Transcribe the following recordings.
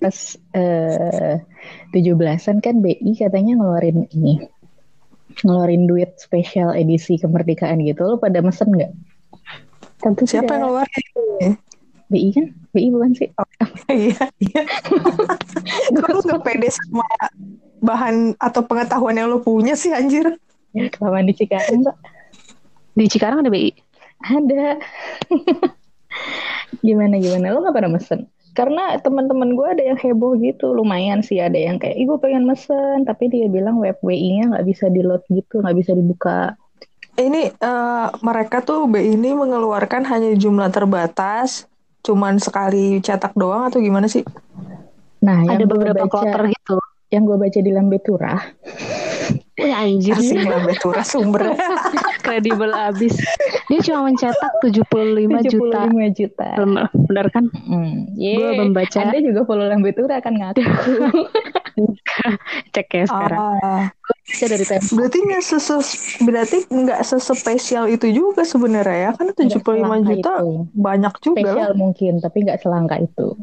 pas eh, 17-an kan BI katanya ngeluarin ini. Ngeluarin duit spesial edisi kemerdekaan gitu. Lo pada mesen nggak? Tentu Siapa yang ngeluarin? BI kan? BI bukan sih? Oh, iya, iya. Gue gak pede sama bahan atau pengetahuan yang lo punya sih anjir. Ya, kelamaan di Cikarang, Mbak. Di Cikarang ada BI? Ada. gimana gimana? Lo gak pernah mesen? Karena teman-teman gue ada yang heboh gitu, lumayan sih ada yang kayak, gue pengen mesen, tapi dia bilang web WI-nya nggak bisa di load gitu, nggak bisa dibuka. Ini uh, mereka tuh BI ini mengeluarkan hanya jumlah terbatas, cuman sekali cetak doang atau gimana sih? Nah, ada beberapa baca, kloter gitu. Yang gue baca di Lambe Turah. Wih anjir sih Lambe Turah sumber. Kredibel abis. Dia cuma mencetak 75, 75 juta. 75 juta. Benar kan? Mm, yeah. Gue membaca. Anda juga follow Lambe Turah kan ngaku. Cek ya sekarang. Ah. Gue dari tempo. Berarti nggak seses berarti nggak sespesial itu juga sebenarnya ya? Kan 75 juta itu. banyak juga Spesial mungkin tapi nggak selangka itu.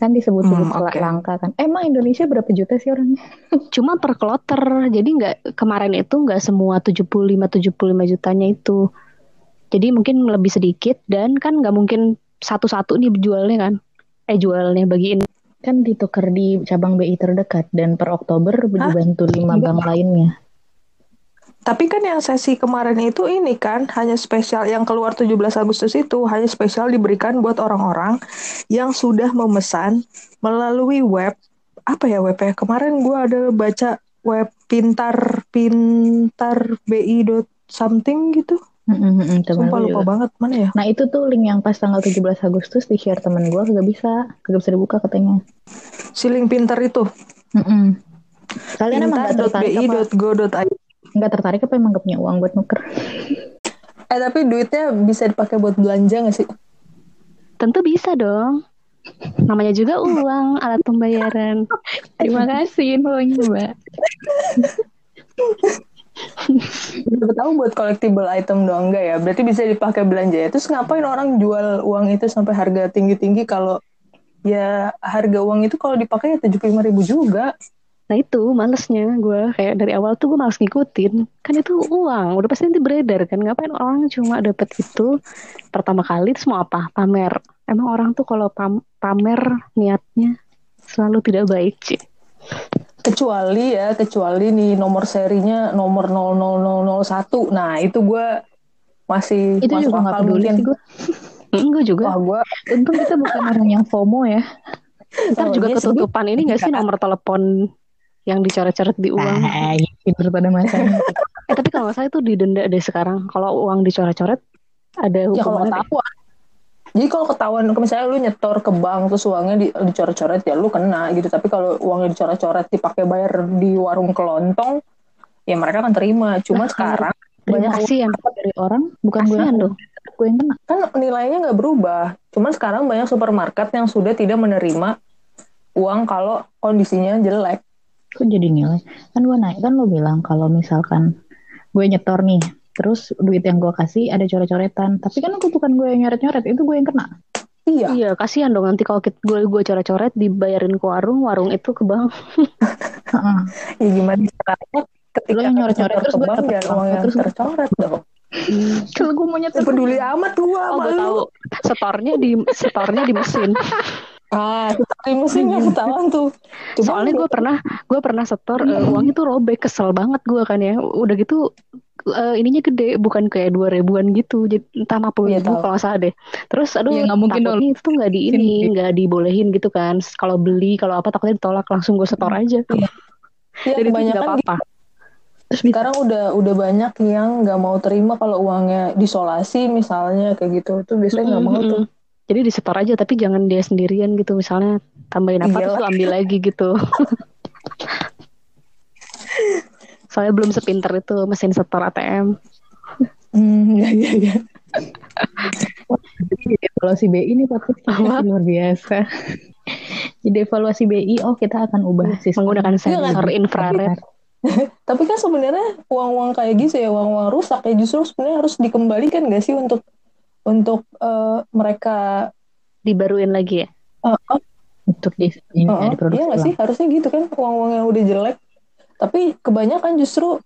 Kan disebut-sebut hmm, okay. langka kan. Emang Indonesia berapa juta sih orangnya? Cuma per kloter. Jadi nggak kemarin itu nggak semua 75 75 jutanya itu. Jadi mungkin lebih sedikit dan kan nggak mungkin satu-satu nih jualnya kan. Eh jualnya bagiin kan ditukar di cabang BI terdekat dan per Oktober dibantu lima bank lainnya. Tapi kan yang sesi kemarin itu ini kan hanya spesial yang keluar 17 Agustus itu hanya spesial diberikan buat orang-orang yang sudah memesan melalui web apa ya web ya? Kemarin gue ada baca web pintar pintar bi dot something gitu Mm-hmm, Sumpah lupa juga. banget mana ya? Nah itu tuh link yang pas tanggal 17 Agustus di share temen gue kagak bisa, kagak bisa dibuka katanya. Si link pintar itu? Mm-hmm. Kalian emang gak tertarik apa? Gak tertarik apa emang gak punya uang buat nuker? eh tapi duitnya bisa dipakai buat belanja gak sih? Tentu bisa dong. Namanya juga uang, alat pembayaran. Terima kasih infonya mbak. Udah tahu buat collectible item doang enggak ya? Berarti bisa dipakai belanja ya. Terus ngapain orang jual uang itu sampai harga tinggi-tinggi kalau ya harga uang itu kalau dipakai ya tujuh puluh ribu juga. Nah itu malesnya gue kayak dari awal tuh gue males ngikutin kan itu uang udah pasti nanti beredar kan ngapain orang cuma dapet itu pertama kali semua apa pamer emang orang tuh kalau pam pamer niatnya selalu tidak baik sih kecuali ya kecuali nih nomor serinya nomor 00001 nah itu gue masih itu juga gak peduli gue Enggak juga. Wah, gua... Untung kita bukan orang yang FOMO ya. Ntar oh, juga iya ketutupan ini gak sih nomor telepon yang dicoret-coret di uang? Ah, pinter pada masanya. eh, tapi kalau saya itu didenda deh sekarang. Kalau uang dicoret-coret ada hukuman. Ya kalau jadi kalau ketahuan misalnya lu nyetor ke bank terus uangnya di, dicoret-coret ya lu kena gitu. Tapi kalau uangnya dicoret-coret dipakai bayar di warung kelontong ya mereka akan terima. Cuma nah, sekarang banyak kasihan dari orang bukan gue dong. Gue yang kena. Kan nilainya nggak berubah. Cuma sekarang banyak supermarket yang sudah tidak menerima uang kalau kondisinya jelek. Kok jadi nilai? Kan gue naik kan lo bilang kalau misalkan gue nyetor nih terus duit yang gue kasih ada coret-coretan. Tapi kan aku bukan gue yang nyoret-nyoret itu gue yang kena. Iya. Iya kasihan dong nanti kalau gue gue coret-coret dibayarin ke warung warung itu ke bank. Ya gimana caranya? Ketika lo yang nyoret-nyoret terus gue bank ya uang yang terus tercoret dong. Kalau gue mau nyetor peduli amat gue oh, gue tahu. Setornya di setornya di mesin. Ah, di mesin nggak ketahuan tuh. Coba Soalnya gue pernah, gue pernah setor uh, uang itu robek, kesel banget gue kan ya. Udah gitu uh, ininya gede bukan kayak dua ribuan gitu jadi entah lima puluh ribu kalau salah deh. Terus aduh ya, mungkin dong. itu tuh nggak di ini nggak dibolehin gitu kan. Kalau beli kalau apa takutnya ditolak langsung gue setor aja. Ya. Jadi banyak apa apa Terus sekarang udah udah banyak yang nggak mau terima kalau uangnya disolasi misalnya kayak gitu. Tuh biasanya nggak mm -hmm. mau tuh. Jadi disetor aja tapi jangan dia sendirian gitu. Misalnya tambahin apa Iyalah. terus ambil lagi gitu Soalnya belum sepinter itu mesin setor ATM. Hmm, ya, ya, ya. Jadi evaluasi BI ini Pak luar biasa. Jadi evaluasi BI, oh kita akan ubah sistem menggunakan sensor infrared. Tapi kan sebenarnya uang-uang kayak gitu ya, uang-uang rusak ya justru sebenarnya harus dikembalikan gak sih untuk untuk uh, mereka dibaruin lagi ya? Uh, uh, untuk di, ini oh, iya nggak sih harusnya gitu kan uang-uang yang udah jelek tapi kebanyakan justru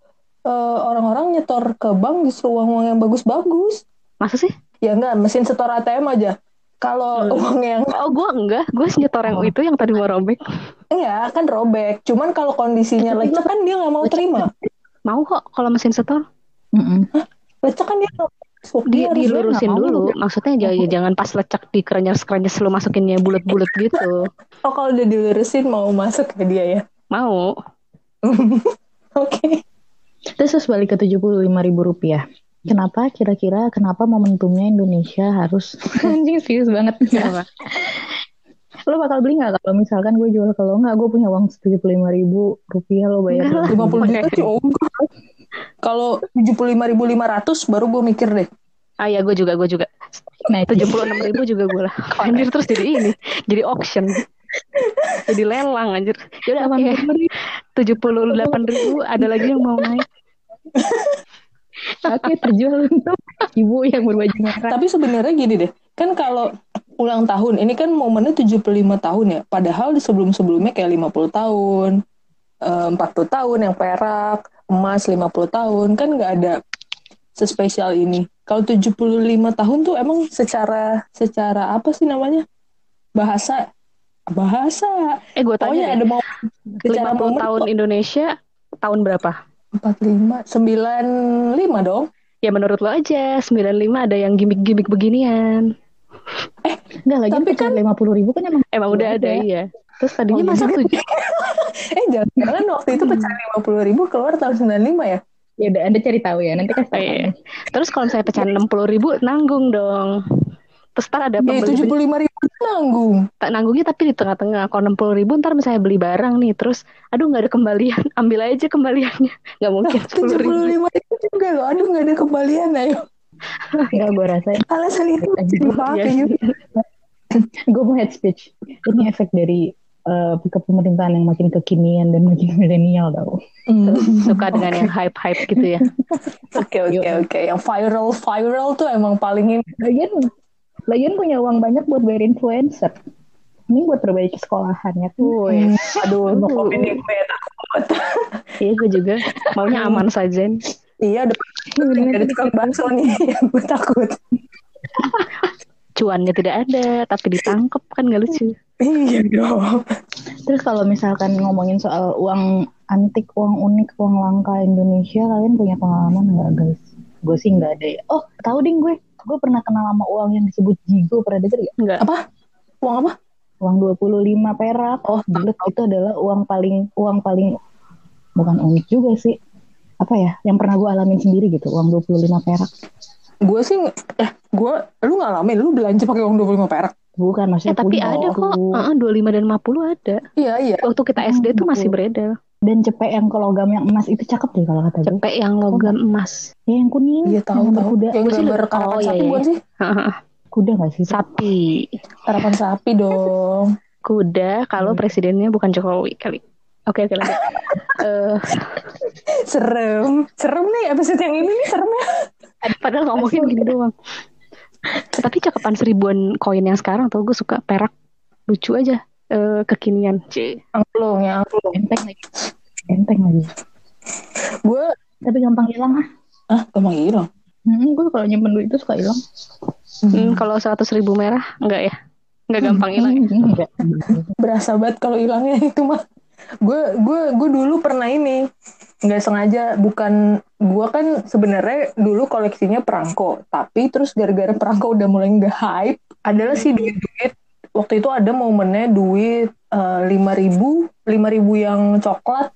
uh, orang-orang nyetor ke bank justru uang-uang yang bagus-bagus. Masa sih? Ya enggak mesin setor ATM aja. Kalau hmm. uang yang oh gue enggak. Gue nyetor yang oh. itu yang tadi mau robek. Iya kan robek. Cuman kalau kondisinya lecek kan dia nggak mau terima. mau kok kalau mesin setor. Mm -mm. lecek kan dia dia di, dilurusin dulu. juga. maksudnya jangan jangan pas lecek di kerenyes kerenyes lu masukinnya bulat-bulat gitu. Oh kalau udah dilurusin mau masuk ke dia ya? Mau oke. Okay. terus balik ke tujuh puluh lima ribu rupiah. Kenapa? Kira-kira kenapa momentumnya Indonesia harus anjing serius banget. Kenapa? Lo bakal beli nggak kalau misalkan gue jual? Kalau nggak gue punya uang tujuh puluh lima ribu rupiah lo bayar. Lima puluh juta kalau tujuh puluh lima ribu lima ratus baru gue mikir deh. Ah ya gue juga gue juga. Nah tujuh puluh enam ribu juga gue lah. Anjir terus jadi ini, jadi auction, jadi lelang anjir. Jadi ya? Tujuh puluh delapan ribu ada lagi yang mau naik. Oke terjual untuk ibu yang berbaju merah. Tapi sebenarnya gini deh, kan kalau ulang tahun ini kan momennya 75 tahun ya. Padahal di sebelum-sebelumnya kayak 50 tahun, 40 eh, tahun yang perak, emas 50 tahun kan nggak ada sespesial ini. Kalau 75 tahun tuh emang secara secara apa sih namanya? Bahasa bahasa. Eh gue tanya ya, ada mau secara 50 tahun kok. Indonesia tahun berapa? 45 95 dong. Ya menurut lo aja 95 ada yang gimmick-gimmick beginian. Eh, enggak lagi tapi kan 50 ribu kan emang emang udah ada, ada iya. Terus tadinya oh, masa tujuh? eh jangan waktu itu pecahan lima puluh ribu keluar tahun sembilan lima ya? Ya udah Anda cari tahu ya nanti kan. Oh, iya. Terus kalau saya pecahan enam puluh ribu nanggung dong. Terus ntar ada pembeli. tujuh puluh lima ribu nanggung. Tak nanggungnya tapi di tengah-tengah. Kalau enam puluh ribu ntar misalnya beli barang nih, terus aduh nggak ada kembalian, ambil aja kembaliannya. Nggak mungkin. Tujuh puluh lima ribu juga loh. Aduh nggak ada kembalian ayo. Enggak gue rasain. Alasan itu dipakai. gue mau head speech. Ini efek dari uh, kepemerintahan yang makin kekinian dan makin milenial tau. Mm. Suka dengan okay. yang hype-hype gitu ya. Oke oke oke. Yang viral viral tuh emang paling ini. Lagian, lagian punya uang banyak buat bayar influencer. Ini buat perbaiki sekolahannya tuh. Hmm. Aduh, mau komen gue takut. iya, gue juga. Maunya aman saja. Iya, ada tukang bakso nih. gue takut. Cuannya tidak ada, tapi ditangkap kan gak lucu. Iya dong. Terus kalau misalkan ngomongin soal uang antik, uang unik, uang langka Indonesia, kalian punya pengalaman nggak guys? Gue sih nggak ada. Ya. Oh, tahu ding gue. Gue pernah kenal sama uang yang disebut jigo. Pernah denger ya? Enggak. Apa? Uang apa? Uang 25 perak. Oh, bulat itu adalah uang paling uang paling bukan unik juga sih. Apa ya? Yang pernah gue alamin sendiri gitu, uang 25 perak. Gue sih eh gue lu ngalamin lu belanja pakai uang 25 perak Bukan maksudnya eh, tapi ada kok. Uh, 25 dan 50 ada. Iya, iya. Waktu kita SD tuh masih beredar. Dan cepek yang ke logam yang emas itu cakep deh kalau kata gue. Cepek yang logam oh, emas. Ya yang kuning. Iya tahu yang tahu. Kuda. Yang gambar oh, iya, iya. sih? Kuda gak sih? Sapi. Harapan sapi dong. Kuda kalau hmm. presidennya bukan Jokowi kali. Oke oke lanjut. uh, serem, serem nih episode yang ini nih serem ya. Padahal ngomongin gini doang. Tapi cakapan seribuan koin yang sekarang tuh gue suka perak lucu aja uh, kekinian. C. Angklung ya angklung. Enteng lagi. Enteng lagi. Gue tapi gampang hilang ah. Ah gampang hilang. Hmm, gue kalau nyimpen duit itu suka hilang. Hmm, hmm kalau seratus ribu merah enggak ya? Enggak gampang hilang. Ya? Enggak. Berasa banget kalau hilangnya itu mah. Gue gue gue dulu pernah ini nggak sengaja bukan gue kan sebenarnya dulu koleksinya perangko tapi terus gara-gara perangko udah mulai nggak hype adalah sih duit-duit waktu itu ada momennya duit eh, lima ribu lima ribu yang coklat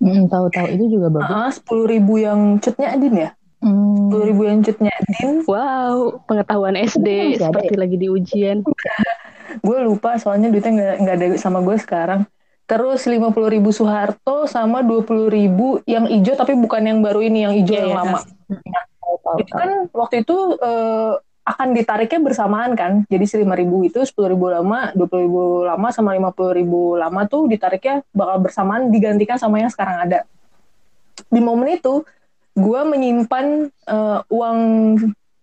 hmm, tahu-tahu itu juga bagus sepuluh ribu yang cutnya adin ya hmm. sepuluh ribu yang cutnya adin wow pengetahuan SD seperti ya? lagi di ujian gue lupa soalnya duitnya nggak nggak ada sama gue sekarang Terus lima puluh ribu Soeharto sama dua puluh ribu yang hijau tapi bukan yang baru ini yang hijau yeah, yang yeah. lama. Nah, itu kan waktu itu uh, akan ditariknya bersamaan kan. Jadi si lima ribu itu sepuluh ribu lama, dua puluh ribu lama sama lima puluh ribu lama tuh ditariknya bakal bersamaan digantikan sama yang sekarang ada. Di momen itu gue menyimpan uh, uang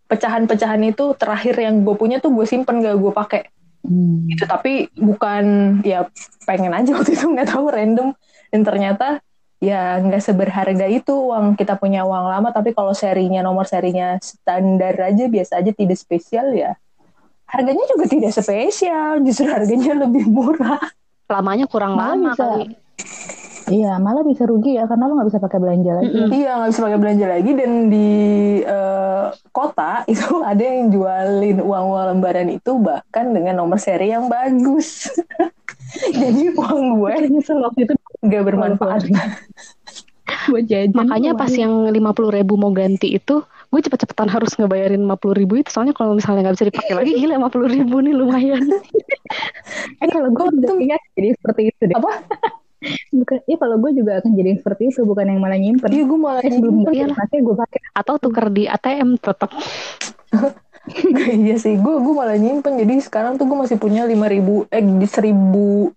pecahan-pecahan itu terakhir yang gue punya tuh gue simpen gak gue pakai Hmm. Itu tapi bukan ya pengen aja waktu itu nggak tahu random dan ternyata ya nggak seberharga itu uang kita punya uang lama tapi kalau serinya nomor serinya standar aja biasa aja tidak spesial ya harganya juga tidak spesial justru harganya lebih murah lamanya kurang lama bisa, kali Iya, malah bisa rugi ya karena lo nggak bisa pakai belanja lagi. Mm -hmm. Iya, nggak bisa pakai belanja lagi dan di uh, kota itu ada yang jualin uang-uang lembaran itu bahkan dengan nomor seri yang bagus. Jadi uang gue nyesel waktu itu nggak bermanfaat. buat jajan. Makanya pas yang lima puluh ribu mau ganti itu, gue cepet-cepetan harus ngebayarin lima puluh ribu itu soalnya kalau misalnya nggak bisa dipakai lagi gila lima puluh ribu nih lumayan. eh kalau gue udah ingat jadi seperti itu deh. Apa? bukan iya kalau gue juga akan jadi seperti itu bukan yang malah nyimpen iya gue malah eh, sebelum iya pakai gue pakai atau tuker di ATM tetap iya sih gue gue malah nyimpen. Jadi sekarang tuh gue masih punya lima ribu eh seribu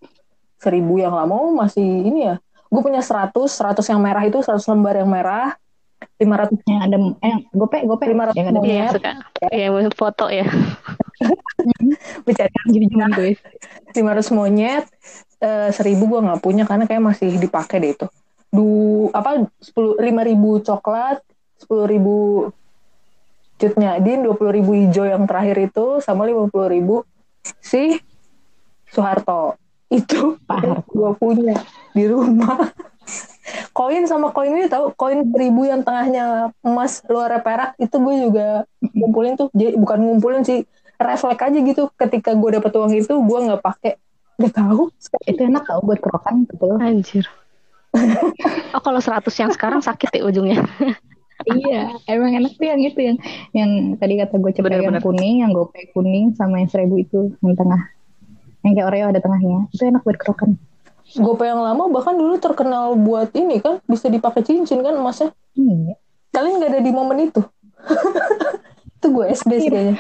seribu yang lama masih ini ya. Gue punya seratus seratus yang merah itu seratus lembar yang merah. lima ratus yang ada eh gope gope lima ratus yang ada iya, suka ya foto ya. Bercanda jadi cuma gue. lima ratus monyet uh, seribu gue nggak punya karena kayak masih dipakai deh itu. Du apa sepuluh lima ribu coklat sepuluh ribu cutnya din dua puluh ribu hijau yang terakhir itu sama lima puluh ribu si Soeharto itu gue punya di rumah koin sama koin ini tahu koin seribu yang tengahnya emas luar perak itu gue juga ngumpulin tuh jadi bukan ngumpulin sih refleks aja gitu ketika gue dapet uang itu gue nggak pakai Gak tahu. Itu enak tau buat kerokan gitu. Anjir. oh kalau 100 yang sekarang sakit ya ujungnya. iya, emang enak tuh yang itu yang yang tadi kata gue coba yang kuning, yang gope kuning sama yang seribu itu yang tengah. Yang kayak Oreo ada tengahnya. Itu enak buat kerokan. Gope yang lama bahkan dulu terkenal buat ini kan bisa dipakai cincin kan emasnya. Iya. Kalian nggak ada di momen itu. itu gue SD sih kayaknya.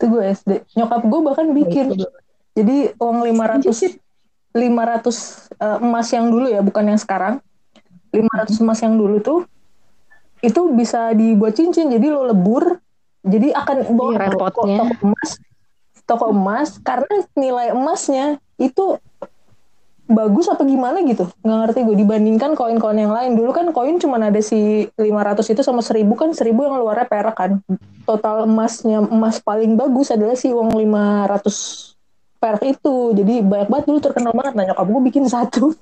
Itu gue SD. Nyokap gue bahkan bikin. Jadi uang 500 500 uh, emas yang dulu ya, bukan yang sekarang. 500 emas yang dulu tuh itu bisa dibuat cincin. Jadi lo lebur, jadi akan bawa iya, toko, toko emas, toko emas karena nilai emasnya itu bagus apa gimana gitu nggak ngerti gue dibandingkan koin-koin yang lain dulu kan koin cuma ada si 500 itu sama 1000 kan 1000 yang luarnya perak kan. Total emasnya emas paling bagus adalah si uang 500 perak itu. Jadi banyak banget dulu terkenal banget. Nah nyokap gue bikin satu.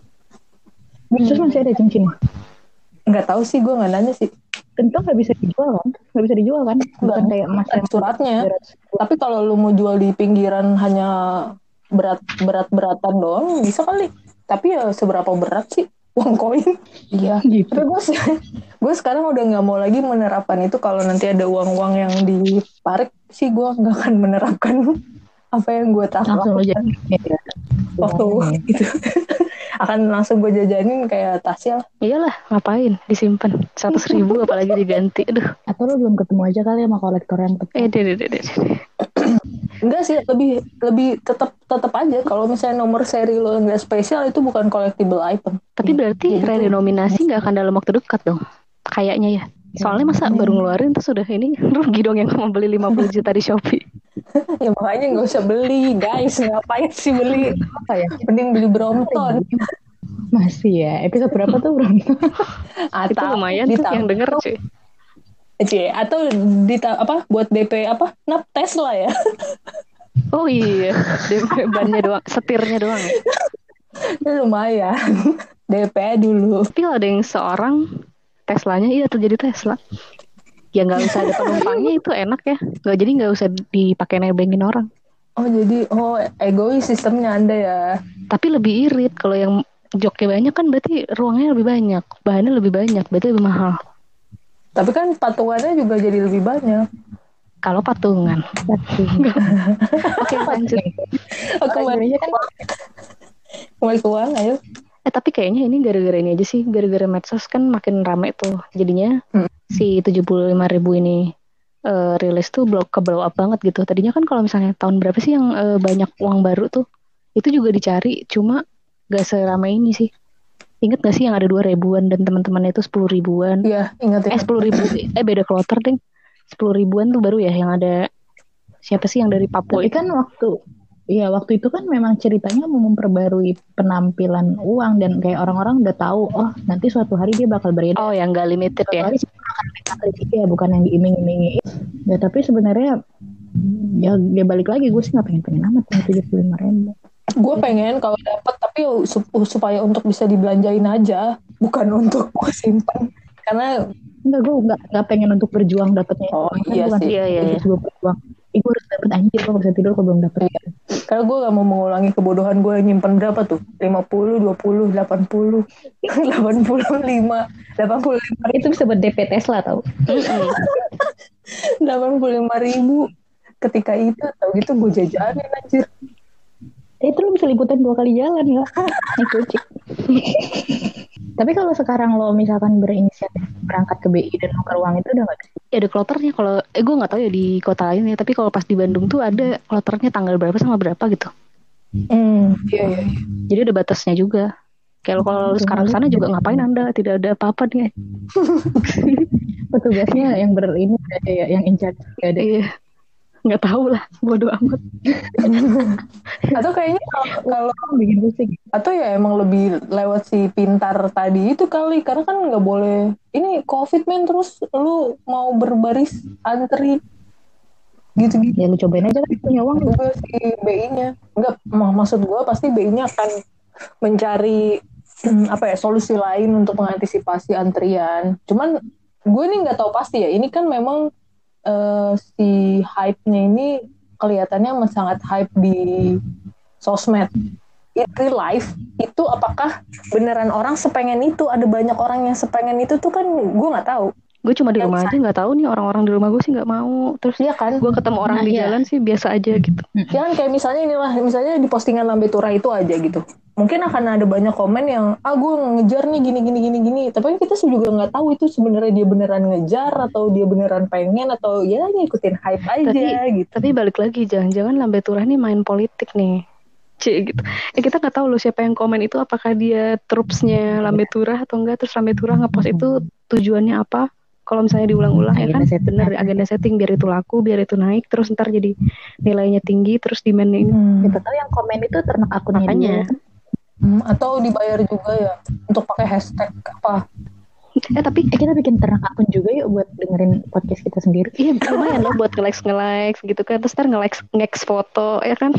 Terus masih ada cincin? Nggak tahu sih gue nggak nanya sih tentu nggak bisa dijual kan? Nggak bisa dijual kan? Bukan kayak emas yang suratnya tapi kalau lu mau jual di pinggiran hanya berat berat beratan doang bisa kali. Tapi ya seberapa berat sih uang koin? Iya gitu. gue gue sekarang udah nggak mau lagi menerapkan itu. Kalau nanti ada uang uang yang diparik sih gue nggak akan menerapkan apa yang gue tahu langsung ya. waktu ya. itu akan langsung gue jajanin kayak Tasya iyalah ngapain disimpan? seratus ribu apalagi diganti. Aduh. Atau lo belum ketemu aja kali sama kolektor yang tepat eh deh deh deh enggak sih lebih lebih tetap tetap aja. Kalau misalnya nomor seri lo enggak spesial itu bukan collectible item. Tapi berarti Jadi redenominasi nggak akan dalam waktu dekat dong kayaknya ya. Soalnya masa hmm. baru ngeluarin tuh sudah ini rugi dong yang mau beli 50 juta di Shopee. ya makanya nggak usah beli guys. Ngapain sih beli? Apa ya? Mending beli Brompton. Masih ya? Episode berapa tuh Brompton? Itu lumayan tuh yang denger cuy. Cie, atau di apa buat DP apa nap Tesla ya? Oh iya. DP bannya doang setirnya doang ya? Lumayan. DP dulu. Tapi ada yang seorang Teslanya iya tuh jadi Tesla ya nggak usah ada penumpangnya itu enak ya. Nggak jadi nggak usah dipakai nebengin orang. Oh jadi oh egois sistemnya anda ya. Tapi lebih irit. Kalau yang joknya banyak kan berarti ruangnya lebih banyak. Bahannya lebih banyak berarti lebih mahal. Tapi kan patungannya juga jadi lebih banyak. Kalau patungan. Oke lanjut. Oke kan kembali ke uang ayo Eh tapi kayaknya ini gara-gara ini aja sih, gara-gara medsos kan makin rame tuh. Jadinya hmm. si 75 ribu ini uh, rilis tuh blow ke blow up banget gitu. Tadinya kan kalau misalnya tahun berapa sih yang uh, banyak uang baru tuh, itu juga dicari, cuma gak seramai ini sih. Ingat gak sih yang ada dua ribuan dan teman-temannya itu sepuluh ribuan? Iya, ingat, Eh sepuluh ribu, eh beda kloter deh. Sepuluh ribuan tuh baru ya yang ada siapa sih yang dari Papua? Tapi kan waktu Iya waktu itu kan memang ceritanya mau memperbarui penampilan uang dan kayak orang-orang udah tahu oh nanti suatu hari dia bakal beredar. Oh yang gak limited suatu ya? Hari akan ya bukan yang diiming-imingi. Ya tapi sebenarnya ya dia balik lagi gue sih nggak pengen pengen amat yang tujuh puluh lima ribu. Gue pengen kalau dapat tapi supaya untuk bisa dibelanjain aja bukan untuk gue simpan karena enggak gue nggak nggak pengen untuk berjuang dapatnya oh kan iya sih iya iya, iya. berjuang eh, gue harus dapet anjir gue bisa tidur kalau belum dapet. Iya. karena gue gak mau mengulangi kebodohan gue nyimpan berapa tuh? 50, 20, 80 85 85 itu bisa buat DP Tesla tau. 85 ribu ketika itu tau gitu gue jajanin anjir. Eh, itu lo bisa liputan dua kali jalan ya. Naik kucing tapi kalau sekarang lo misalkan berinisiatif berangkat ke BI dan nuker uang itu udah nggak bisa? Ya ada kloternya kalau eh gue nggak tahu ya di kota lain ya. Tapi kalau pas di Bandung tuh ada kloternya tanggal berapa sama berapa gitu. Hmm, iya iya. Jadi ada batasnya juga. Kayak kalau hmm, sekarang sana juga ngapain anda? Tidak ada apa-apa nih. Petugasnya yang ber ini ada ya, yang in charge ada. Iya nggak tahu lah bodoh amat. Atau kayaknya kalau bikin pusing atau ya emang lebih lewat si pintar tadi itu kali. Karena kan nggak boleh ini covid men terus lu mau berbaris antri gitu gitu ya lu cobain aja kan punya uang. Juga si BI-nya enggak maksud gue pasti BI-nya akan mencari apa ya solusi lain untuk mengantisipasi antrian. Cuman gue nih nggak tahu pasti ya ini kan memang uh, si hype-nya ini kelihatannya sangat hype di sosmed. In real life itu apakah beneran orang sepengen itu? Ada banyak orang yang sepengen itu tuh kan gue nggak tahu. Gue cuma di rumah aja nggak tahu nih orang-orang di rumah gue sih nggak mau. Terus ya kan, gue ketemu orang nah, di iya. jalan sih biasa aja gitu. Ya kan kayak misalnya inilah, misalnya di postingan Lambe Tura itu aja gitu. Mungkin akan ada banyak komen yang ah gue ngejar nih gini gini gini gini. Tapi kan kita juga nggak tahu itu sebenarnya dia beneran ngejar atau dia beneran pengen atau ya ngikutin hype aja tapi, gitu. tapi balik lagi jangan-jangan Lambe Turah nih main politik nih. C gitu. Eh kita nggak tahu loh siapa yang komen itu apakah dia trupsnya Lambe Turah atau enggak terus Lambe Turah ngepost itu tujuannya apa kalau misalnya diulang-ulang ya kan bener agenda setting biar itu laku biar itu naik terus ntar jadi nilainya tinggi terus demandnya ini hmm. siapa tahu yang komen itu ternak akunnya makanya Hmm, atau dibayar juga ya untuk pakai hashtag apa? Eh tapi eh, kita bikin ternak akun juga yuk buat dengerin podcast kita sendiri. Iya lumayan loh buat nge-like nge-like gitu kan. Terus ntar nge-like nge foto ya kan.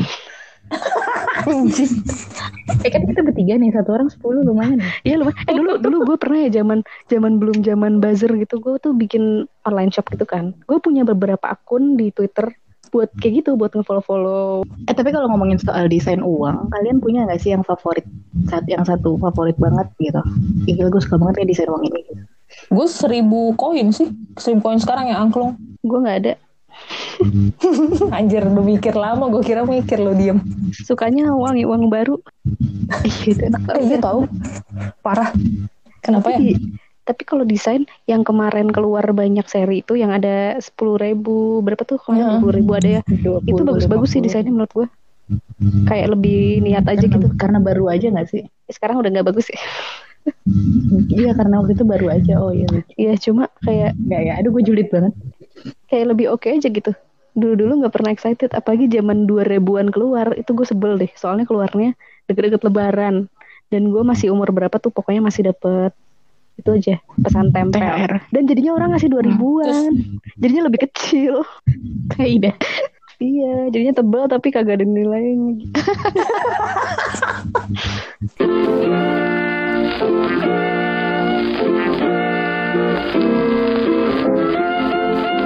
Eh kan kita bertiga nih satu orang sepuluh lumayan Iya lumayan. Eh dulu dulu gue pernah ya zaman zaman belum zaman buzzer gitu gue tuh bikin online shop gitu kan. Gue punya beberapa akun di Twitter buat kayak gitu buat ngefollow-follow. Eh tapi kalau ngomongin soal desain uang, kalian punya nggak sih yang favorit saat yang satu favorit banget gitu? Iya gue suka banget ya desain uang ini. Gitu. Gue seribu koin sih, seribu koin sekarang ya angklung. Gue nggak ada. Anjir udah mikir lama gue kira mikir lo diem. Sukanya uang uang baru. Iya enak eh, Iya tau. Parah. Kenapa ya? tapi kalau desain yang kemarin keluar banyak seri itu yang ada sepuluh ribu berapa tuh? Kalau iya. sepuluh ribu ada ya? 20, itu bagus-bagus sih desainnya menurut gue kayak lebih niat aja karena, gitu. karena baru aja nggak sih? Sekarang udah nggak bagus sih iya karena waktu itu baru aja. Oh iya iya cuma kayak nggak ya aduh gue julid banget. kayak lebih oke okay aja gitu dulu-dulu nggak pernah excited apalagi zaman dua ribuan keluar itu gue sebel deh soalnya keluarnya deket-deket lebaran. Dan gue masih umur berapa tuh pokoknya masih dapet itu aja pesan tempel. TR. dan jadinya orang ngasih dua hmm. ribuan jadinya lebih kecil. Kayak iya jadinya tebal tapi kagak ada nilainya